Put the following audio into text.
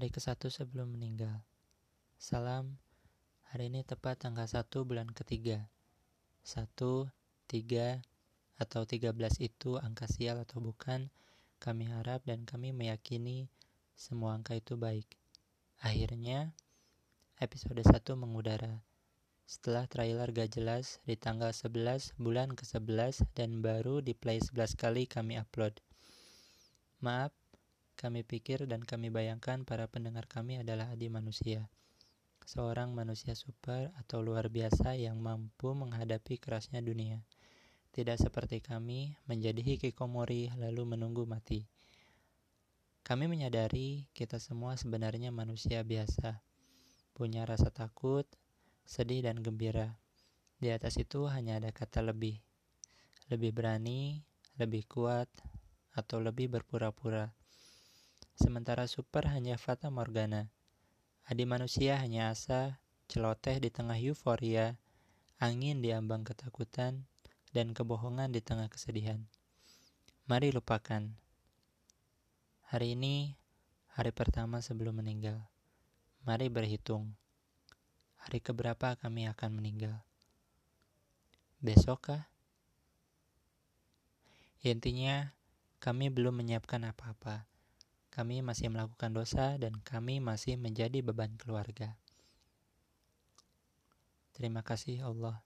Hari ke-1 sebelum meninggal. Salam, hari ini tepat tanggal 1 bulan ketiga. 1, 3, atau 13 itu angka sial atau bukan, kami harap dan kami meyakini semua angka itu baik. Akhirnya, episode 1 mengudara. Setelah trailer gak jelas di tanggal 11 bulan ke-11 dan baru di play 11 kali kami upload. Maaf, kami pikir dan kami bayangkan para pendengar kami adalah adi manusia. Seorang manusia super atau luar biasa yang mampu menghadapi kerasnya dunia. Tidak seperti kami menjadi hikikomori lalu menunggu mati. Kami menyadari kita semua sebenarnya manusia biasa. Punya rasa takut, sedih dan gembira. Di atas itu hanya ada kata lebih. Lebih berani, lebih kuat, atau lebih berpura-pura sementara super hanya fata morgana. Adi manusia hanya asa, celoteh di tengah euforia, angin di ambang ketakutan, dan kebohongan di tengah kesedihan. Mari lupakan. Hari ini, hari pertama sebelum meninggal. Mari berhitung. Hari keberapa kami akan meninggal? Besokkah? Intinya, kami belum menyiapkan apa-apa kami masih melakukan dosa dan kami masih menjadi beban keluarga. Terima kasih Allah.